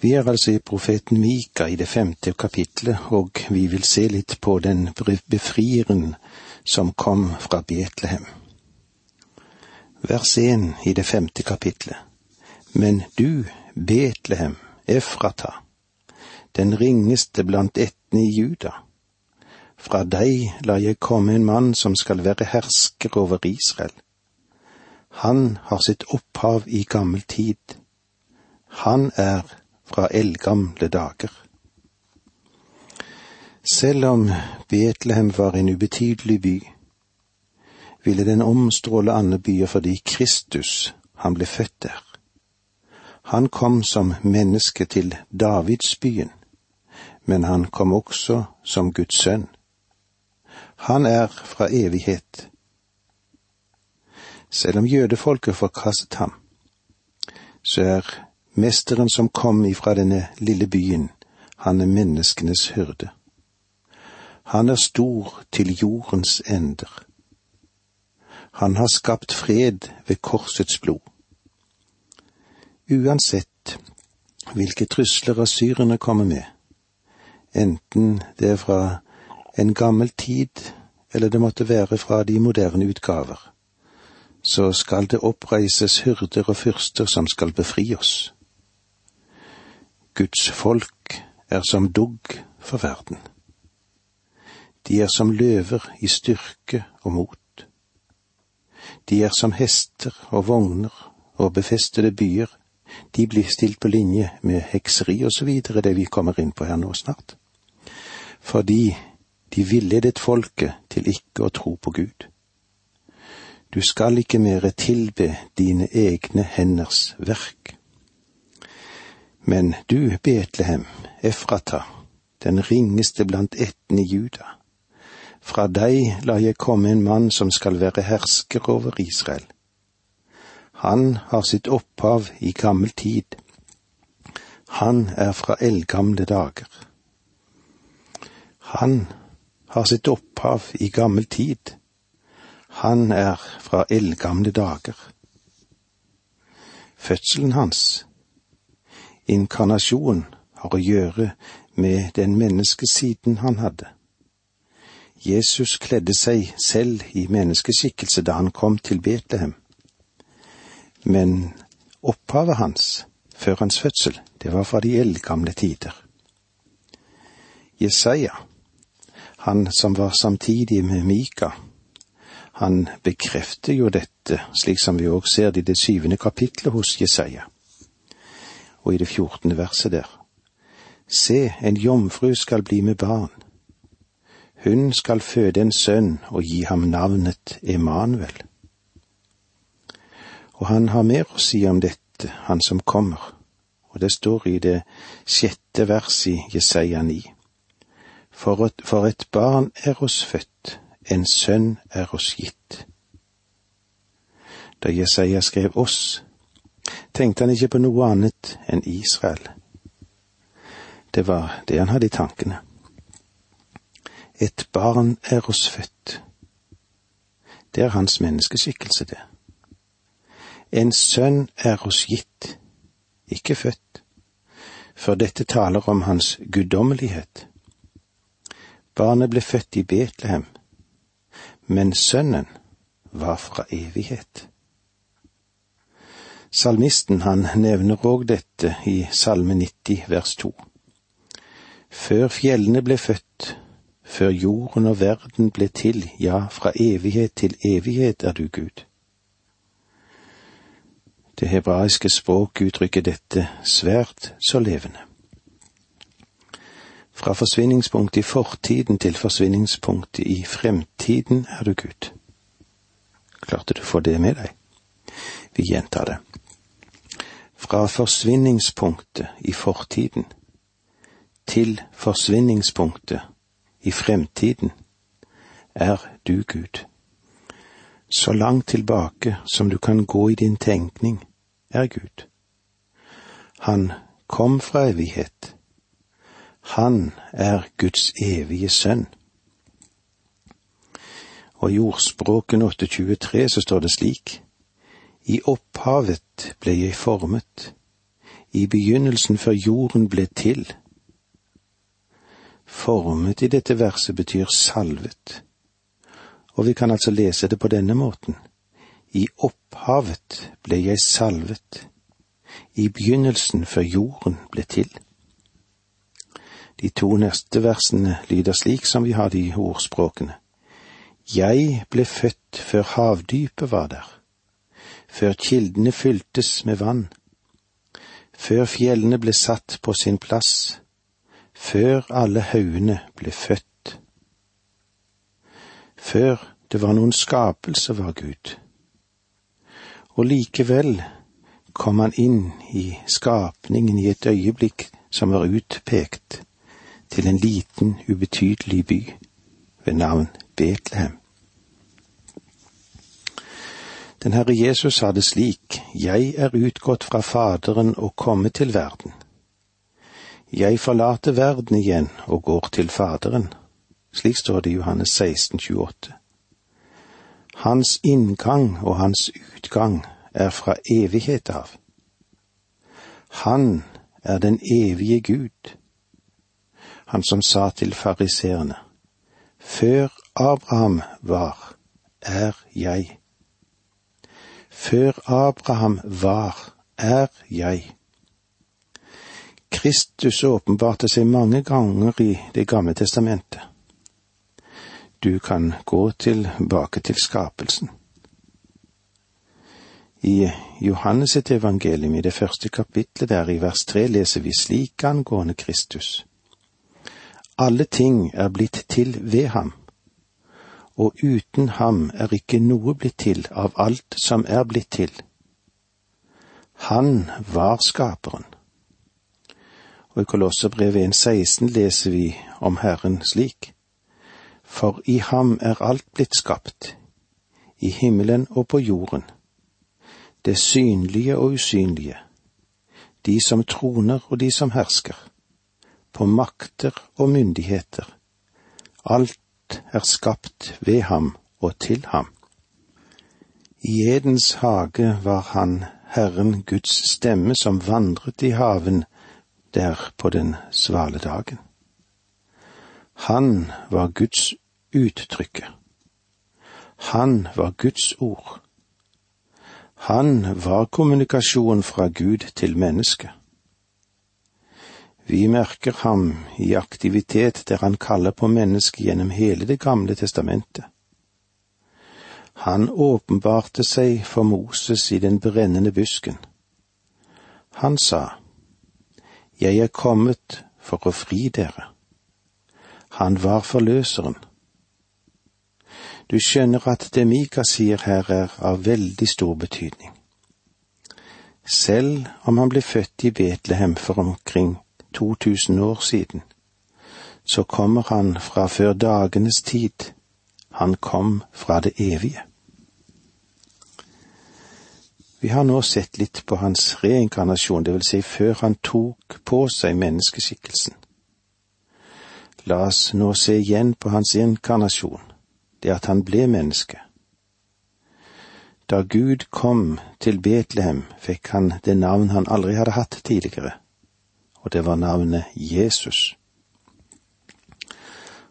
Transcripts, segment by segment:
Vi er altså i profeten Mika i det femte kapitlet, og vi vil se litt på den befrieren som kom fra Betlehem. Vers én i det femte kapitlet. Men du, Betlehem, Efrata, den ringeste blant ættene i Juda. Fra deg la jeg komme en mann som skal være hersker over Israel. Han har sitt opphav i gammel tid. Han er fra eldgamle dager. Selv om Betlehem var en ubetydelig by, ville den omstråle andre byer fordi Kristus, han ble født der. Han kom som menneske til Davidsbyen, men han kom også som Guds sønn. Han er fra evighet. Selv om jødefolket forkastet ham, så er Mesteren som kom ifra denne lille byen, han er menneskenes hyrde. Han er stor til jordens ender. Han har skapt fred ved korsets blod. Uansett hvilke trusler asyrerne kommer med, enten det er fra en gammel tid eller det måtte være fra de moderne utgaver, så skal det oppreises hyrder og fyrster som skal befri oss. Guds folk er som dugg for verden. De er som løver i styrke og mot. De er som hester og vogner og befestede byer. De blir stilt på linje med hekseri og så videre, det vi kommer inn på her nå snart. Fordi de villedet folket til ikke å tro på Gud. Du skal ikke mere tilbe dine egne henders verk. Men du, Betlehem, Efrata, den ringeste blant ættene Juda, fra deg la jeg komme en mann som skal være hersker over Israel. Han har sitt opphav i gammel tid. Han er fra eldgamle dager. Han har sitt opphav i gammel tid. Han er fra eldgamle dager. Fødselen hans Inkarnasjon har å gjøre med den menneskesiden han hadde. Jesus kledde seg selv i menneskeskikkelse da han kom til Betlehem. Men opphavet hans, før hans fødsel, det var fra de eldgamle tider. Jesaja, han som var samtidig med Mika, han bekrefter jo dette, slik som vi òg ser det i det syvende kapitlet hos Jesaja og i det fjortende verset der. Se, en jomfru skal bli med barn. Hun skal føde en sønn og gi ham navnet Emanuel. Og han har mer å si om dette, han som kommer, og det står i det sjette vers i Jesaja 9. For for et barn er oss født, en sønn er oss gitt. Da Jesaja skrev oss, tenkte han ikke på noe annet enn Israel. Det var det han hadde i tankene. Et barn er oss født. Det er hans menneskeskikkelse, det. En sønn er oss gitt, ikke født, for dette taler om hans guddommelighet. Barnet ble født i Betlehem, men sønnen var fra evighet. Salmisten han nevner òg dette i Salme 90 vers 2. Før fjellene ble født, før jorden og verden ble til, ja, fra evighet til evighet er du Gud. Det hebraiske språk uttrykker dette svært så levende. Fra forsvinningspunktet i fortiden til forsvinningspunktet i fremtiden er du Gud. Klarte du å få det med deg? Vi gjentar det. Fra forsvinningspunktet i fortiden til forsvinningspunktet i fremtiden er du Gud. Så langt tilbake som du kan gå i din tenkning, er Gud. Han kom fra evighet. Han er Guds evige sønn. Og i ordspråken 823 så står det slik:" I opphavet ble jeg formet, i begynnelsen før jorden ble til. Formet i dette verset betyr salvet, og vi kan altså lese det på denne måten. I opphavet ble jeg salvet, i begynnelsen før jorden ble til. De to neste versene lyder slik som vi har de ordspråkene. Jeg ble født før havdypet var der, før kildene fyltes med vann, før fjellene ble satt på sin plass, før alle haugene ble født. Før det var noen skapelse, var Gud. Og likevel kom han inn i skapningen i et øyeblikk som var utpekt til en liten, ubetydelig by ved navn Betlehem. Den Herre Jesus sa det slik, Jeg er utgått fra Faderen og kommet til verden. Jeg forlater verden igjen og går til Faderen. Slik står det i Johannes 16, 28. Hans inngang og hans utgang er fra evighet av. Han er den evige Gud, han som sa til fariseerne, Før Abraham var, er jeg. Før Abraham var, er jeg. Kristus åpenbarte seg mange ganger i Det gamle testamentet. Du kan gå tilbake til skapelsen. I Johannes sitt evangelium i det første kapitlet der i vers tre leser vi slik angående Kristus. Alle ting er blitt til ved ham, og uten ham er ikke noe blitt til av alt som er blitt til. Han var skaperen. Og i Kolosserbrevet 1.16 leser vi om Herren slik. For i ham er alt blitt skapt, i himmelen og på jorden det synlige og usynlige, de som troner og de som hersker, på makter og myndigheter. Alt er skapt ved ham og til ham. I Edens hage var han Herren Guds stemme som vandret i haven der på den svale dagen. Han var Guds uttrykke. Han var Guds ord. Han var kommunikasjon fra Gud til mennesket. Vi merker ham i aktivitet der han kaller på mennesket gjennom hele Det gamle testamentet. Han åpenbarte seg for Moses i den brennende busken. Han sa, Jeg er kommet for å fri dere. Han var forløseren. Du skjønner at det Mika sier her er av veldig stor betydning. Selv om han ble født i Betlehem for omkring 2000 år siden, så kommer han fra før dagenes tid. Han kom fra det evige. Vi har nå sett litt på hans reinkarnasjon, det vil si før han tok på seg menneskeskikkelsen. La oss nå se igjen på hans inkarnasjon det at han ble menneske. Da Gud kom til Betlehem, fikk han det navn han aldri hadde hatt tidligere, og det var navnet Jesus.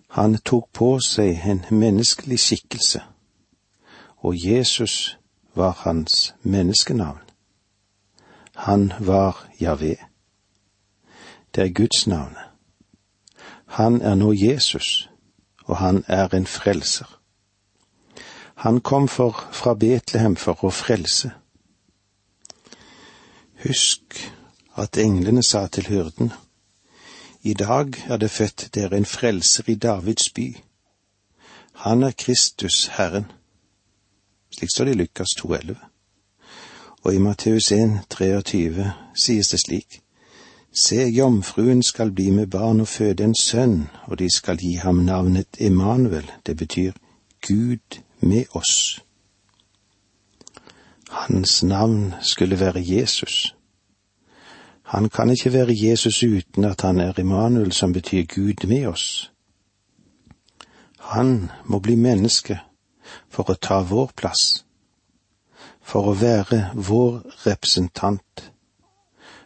Han tok på seg en menneskelig skikkelse, og Jesus var hans menneskenavn. Han var Javé. Det er Guds navn. Han er nå Jesus, og han er en frelser. Han kom for, fra Betlehem for å frelse. Husk at englene sa til hyrden, I dag er det født dere en frelser i Davids by. Han er Kristus Herren. Slik står det i Lukas 2,11. Og i Matteus 1, 23 sies det slik. Se, jomfruen skal bli med barn og føde en sønn, og de skal gi ham navnet Emanuel, det betyr Gud med oss. Hans navn skulle være Jesus. Han kan ikke være Jesus uten at han er Immanuel, som betyr Gud med oss. Han må bli menneske for å ta vår plass, for å være vår representant,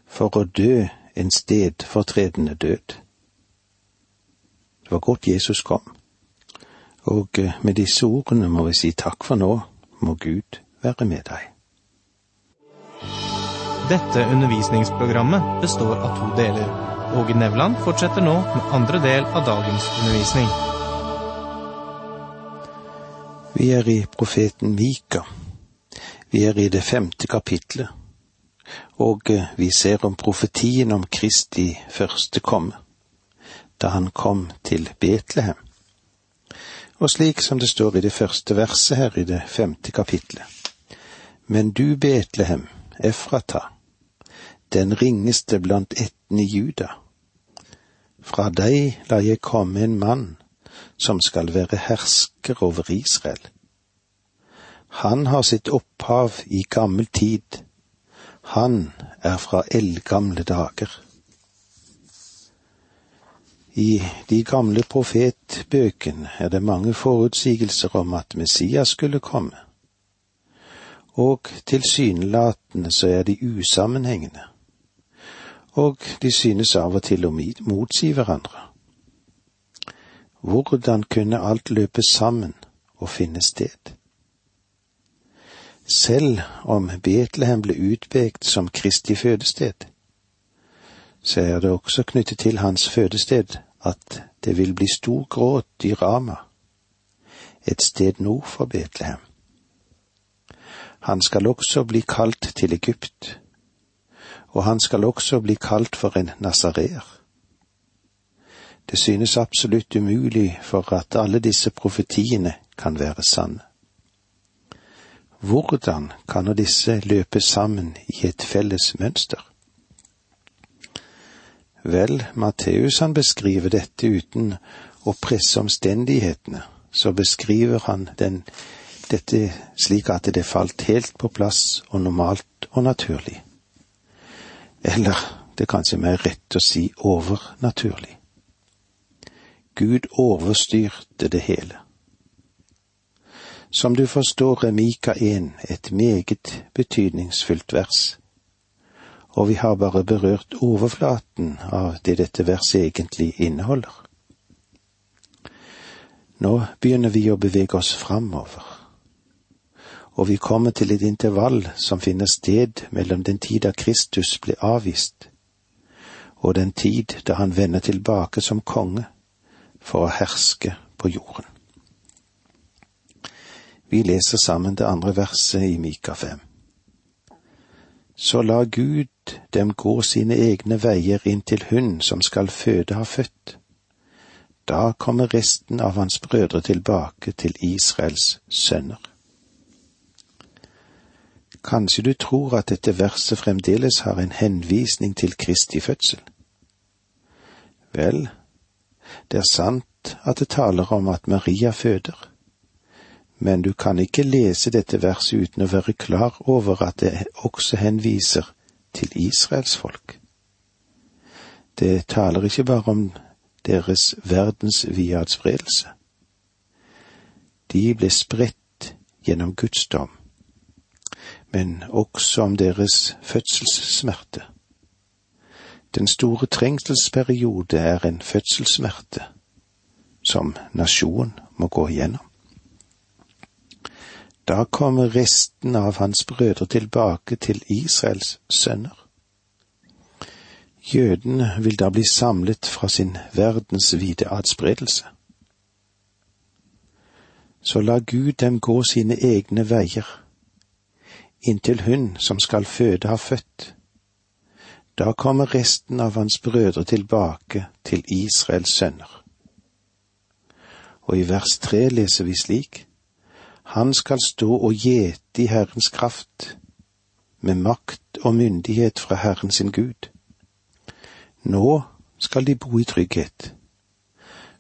for å dø en stedfortredende død. Det var godt Jesus kom, og med disse ordene må vi si takk for nå, må Gud være med deg. Dette undervisningsprogrammet består av to deler. Åge Nevland fortsetter nå med andre del av dagens undervisning. Vi er i profeten Mika. Vi er i det femte kapitlet, og eh, vi ser om profetien om Kristi første komme, da han kom til Betlehem. Og slik som det står i det første verset her i det femte kapitlet. Men du, Betlehem, Efrata, den ringeste blant ættene Juda. Fra deg lar jeg komme en mann som skal være hersker over Israel. Han har sitt opphav i gammel tid, han er fra eldgamle dager. I de gamle profetbøkene er det mange forutsigelser om at Messias skulle komme, og tilsynelatende så er de usammenhengende og de synes av og til å motsi hverandre. Hvordan kunne alt løpe sammen og finne sted? Selv om Betlehem ble utpekt som Kristi fødested, så er det også knyttet til hans fødested at det vil bli stor gråt i Rama, et sted nord for Betlehem. Han skal også bli kalt til Egypt, og han skal også bli kalt for en nasareer. Det synes absolutt umulig for at alle disse profetiene kan være sanne. Hvordan kan nå disse løpe sammen i et felles mønster? Vel, Matteus han beskriver dette uten å presse omstendighetene, så beskriver han den, dette slik at det falt helt på plass og normalt og naturlig. Eller det er kanskje mer rett å si overnaturlig. Gud overstyrte det hele. Som du forstår er Mika 1 et meget betydningsfullt vers, og vi har bare berørt overflaten av det dette verset egentlig inneholder. Nå begynner vi å bevege oss framover og vi kommer til et intervall som finner sted mellom den tid da Kristus ble avvist, og den tid da han vender tilbake som konge for å herske på jorden. Vi leser sammen det andre verset i Mika 5. Så la Gud dem gå sine egne veier inntil hun som skal føde har født. Da kommer resten av hans brødre tilbake til Israels sønner. Kanskje du tror at dette verset fremdeles har en henvisning til Kristi fødsel? Vel, det er sant at det taler om at Maria føder, men du kan ikke lese dette verset uten å være klar over at det også henviser til Israels folk. Det taler ikke bare om deres verdensvide adspredelse. De ble spredt gjennom Guds dom men også om deres fødselssmerte. Den store trengselsperiode er en fødselssmerte som nasjonen må gå igjennom. Da kommer resten av hans brødre tilbake til Israels sønner. Jødene vil da bli samlet fra sin verdensvide adspredelse. Så la Gud dem gå sine egne veier inntil hun som skal føde har født. Da kommer resten av hans brødre tilbake til Israels sønner. Og i vers tre leser vi slik:" Han skal stå og gjete i Herrens kraft, med makt og myndighet fra Herren sin Gud. Nå skal de bo i trygghet,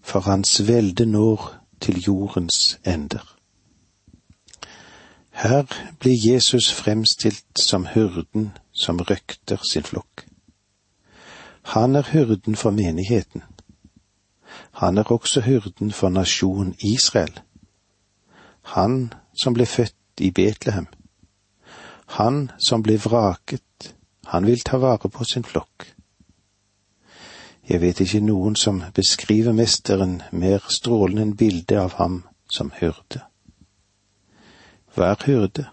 for hans velde når til jordens ender. Her blir Jesus fremstilt som hyrden som røkter sin flokk. Han er hyrden for menigheten. Han er også hyrden for nasjonen Israel. Han som ble født i Betlehem. Han som ble vraket, Han vil ta vare på sin flokk. Jeg vet ikke noen som beskriver mesteren mer strålende enn bildet av ham som hyrde. Hva er hyrde?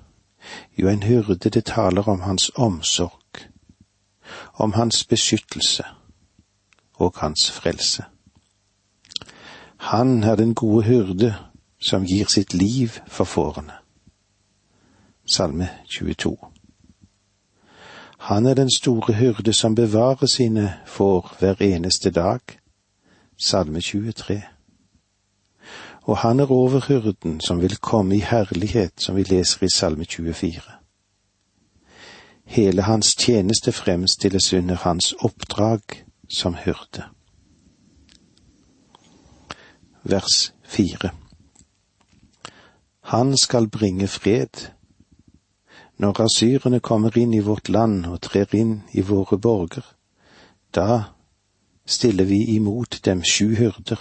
Jo, en hyrde det taler om hans omsorg, om hans beskyttelse og hans frelse. Han er den gode hyrde som gir sitt liv for fårene. Salme 22. Han er den store hyrde som bevarer sine får hver eneste dag. Salme 23. Og han er overhyrden som vil komme i herlighet, som vi leser i Salme 24. Hele hans tjeneste fremstilles under hans oppdrag som hyrde. Vers fire. Han skal bringe fred. Når asyrene kommer inn i vårt land og trer inn i våre borger, da stiller vi imot dem sju hyrder,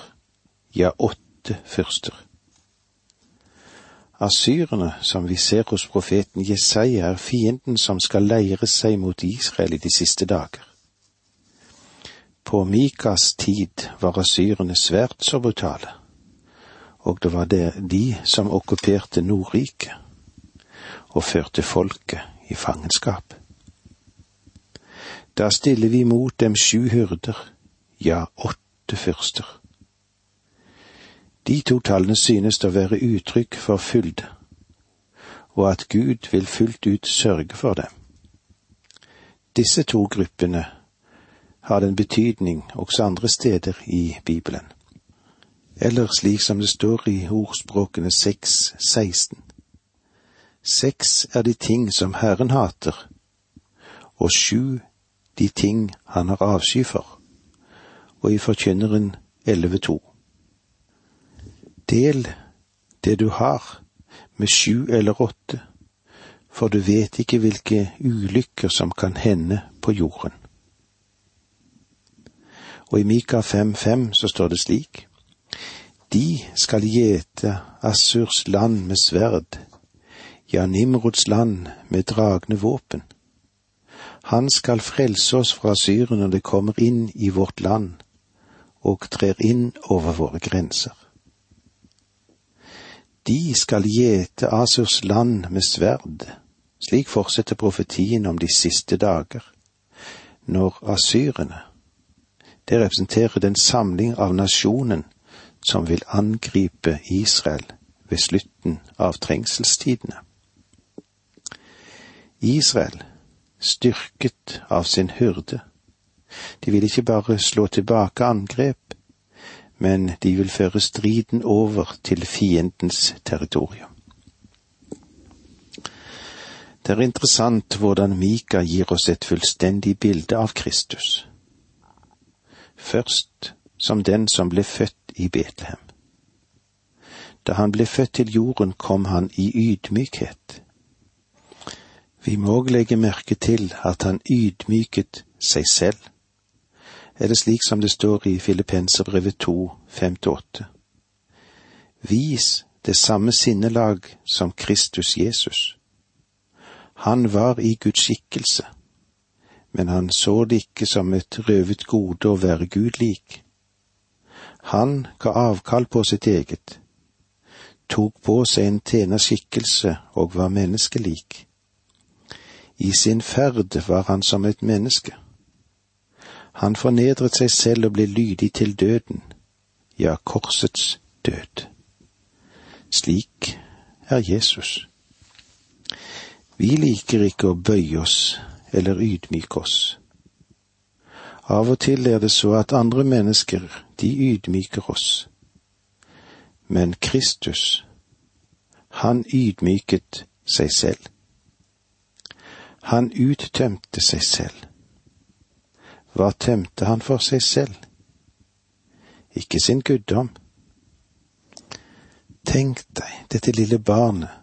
ja, åtte fyrster. Asyrene, som vi ser hos profeten Jesaja, er fienden som skal leire seg mot Israel i de siste dager. På Mikas tid var asyrene svært så brutale og det var det de som okkuperte Nordriket og førte folket i fangenskap. Da stiller vi mot dem sju hyrder, ja, åtte fyrster. De to tallene synes å være uttrykk for fylde, og at Gud vil fullt ut sørge for dem. Disse to gruppene har den betydning også andre steder i Bibelen eller slik som det står i ordspråkene 6.16. Seks er de ting som Herren hater, og sju de ting han har avsky for, og i Forkynneren 11.2. Del det du har, med sju eller åtte, for du vet ikke hvilke ulykker som kan hende på jorden. Og i Mika 5.5 så står det slik:" De skal gjete Assurs land med sverd, ja, Nimrods land med dragne våpen. Han skal frelse oss fra Syren når det kommer inn i vårt land og trer inn over våre grenser. De skal gjete Asurs land med sverd. Slik fortsetter profetien om de siste dager, når asyrene, det representerer den samling av nasjonen som vil angripe Israel ved slutten av trengselstidene. Israel, styrket av sin hyrde, de vil ikke bare slå tilbake angrep, men de vil føre striden over til fiendens territorium. Det er interessant hvordan Mika gir oss et fullstendig bilde av Kristus. Først som den som ble født i Betlehem. Da han ble født til jorden, kom han i ydmykhet. Vi må legge merke til at han ydmyket seg selv. Er det slik som det står i Filippenserbrevet 2, 5-8? Vis det samme sinnelag som Kristus Jesus. Han var i Guds skikkelse, men han så det ikke som et røvet gode å være Gud lik han ga avkall på sitt eget, tok på seg en tjenerskikkelse og var menneskelik. I sin ferd var han som et menneske. Han fornedret seg selv og ble lydig til døden, ja, korsets død. Slik er Jesus. Vi liker ikke å bøye oss eller ydmyke oss. Av og til er det så at andre mennesker, de ydmyker oss. Men Kristus, han ydmyket seg selv. Han uttømte seg selv. Hva tømte han for seg selv? Ikke sin guddom. Tenk deg dette lille barnet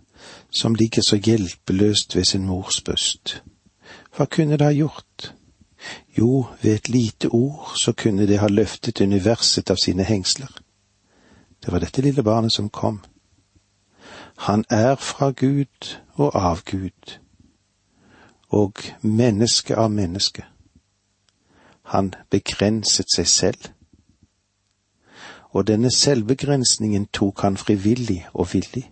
som ligger så hjelpeløst ved sin mors bryst. Hva kunne det ha gjort? Jo, ved et lite ord så kunne det ha løftet universet av sine hengsler. Det var dette lille barnet som kom. Han er fra Gud og av Gud, og menneske av menneske. Han begrenset seg selv. Og denne selvbegrensningen tok han frivillig og villig.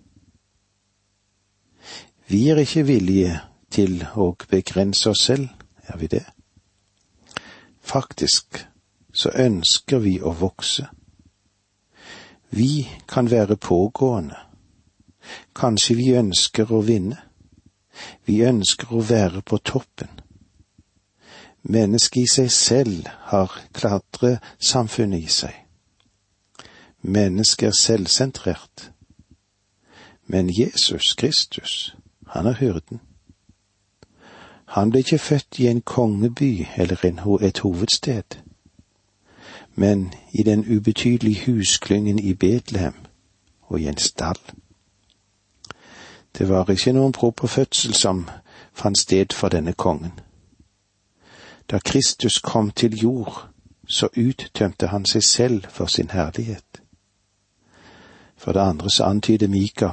Vi er ikke villige til å begrense oss selv, er vi det? Faktisk så ønsker vi å vokse. Vi kan være pågående. Kanskje vi ønsker å vinne. Vi ønsker å være på toppen. Mennesket i seg selv har klatresamfunnet i seg. Mennesket er selvsentrert. Men Jesus Kristus, han er hyrden. Han ble ikke født i en kongeby eller et hovedsted, men i den ubetydelige husklyngen i Betlehem og i en stall. Det var ikke noen proper fødsel som fant sted for denne kongen. Da Kristus kom til jord, så uttømte han seg selv for sin herlighet. For det andre så antyder Mika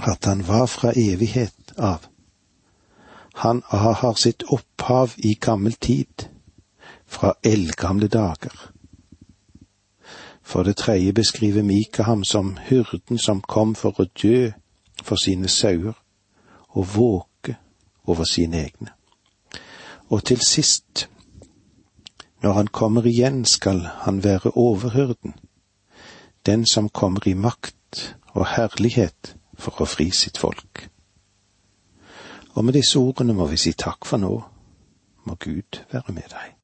at han var fra evighet av. Han har sitt opphav i gammel tid, fra eldgamle dager. For det tredje beskriver Mika ham som hyrden som kom for å dø for sine sauer og våke over sine egne. Og til sist, når han kommer igjen, skal han være overhyrden, den som kommer i makt og herlighet for å fri sitt folk. Og med disse ordene må vi si takk for nå. Må Gud være med deg.